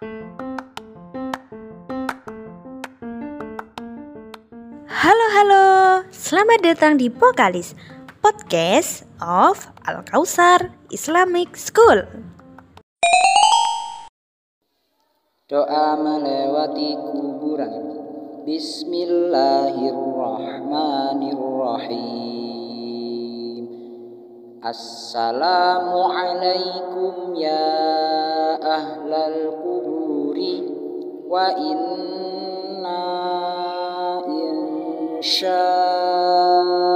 Halo halo, selamat datang di Pokalis Podcast of Al Kausar Islamic School. Doa melewati kuburan. Bismillahirrahmanirrahim. Assalamualaikum أهل القبور وإنا إن شاء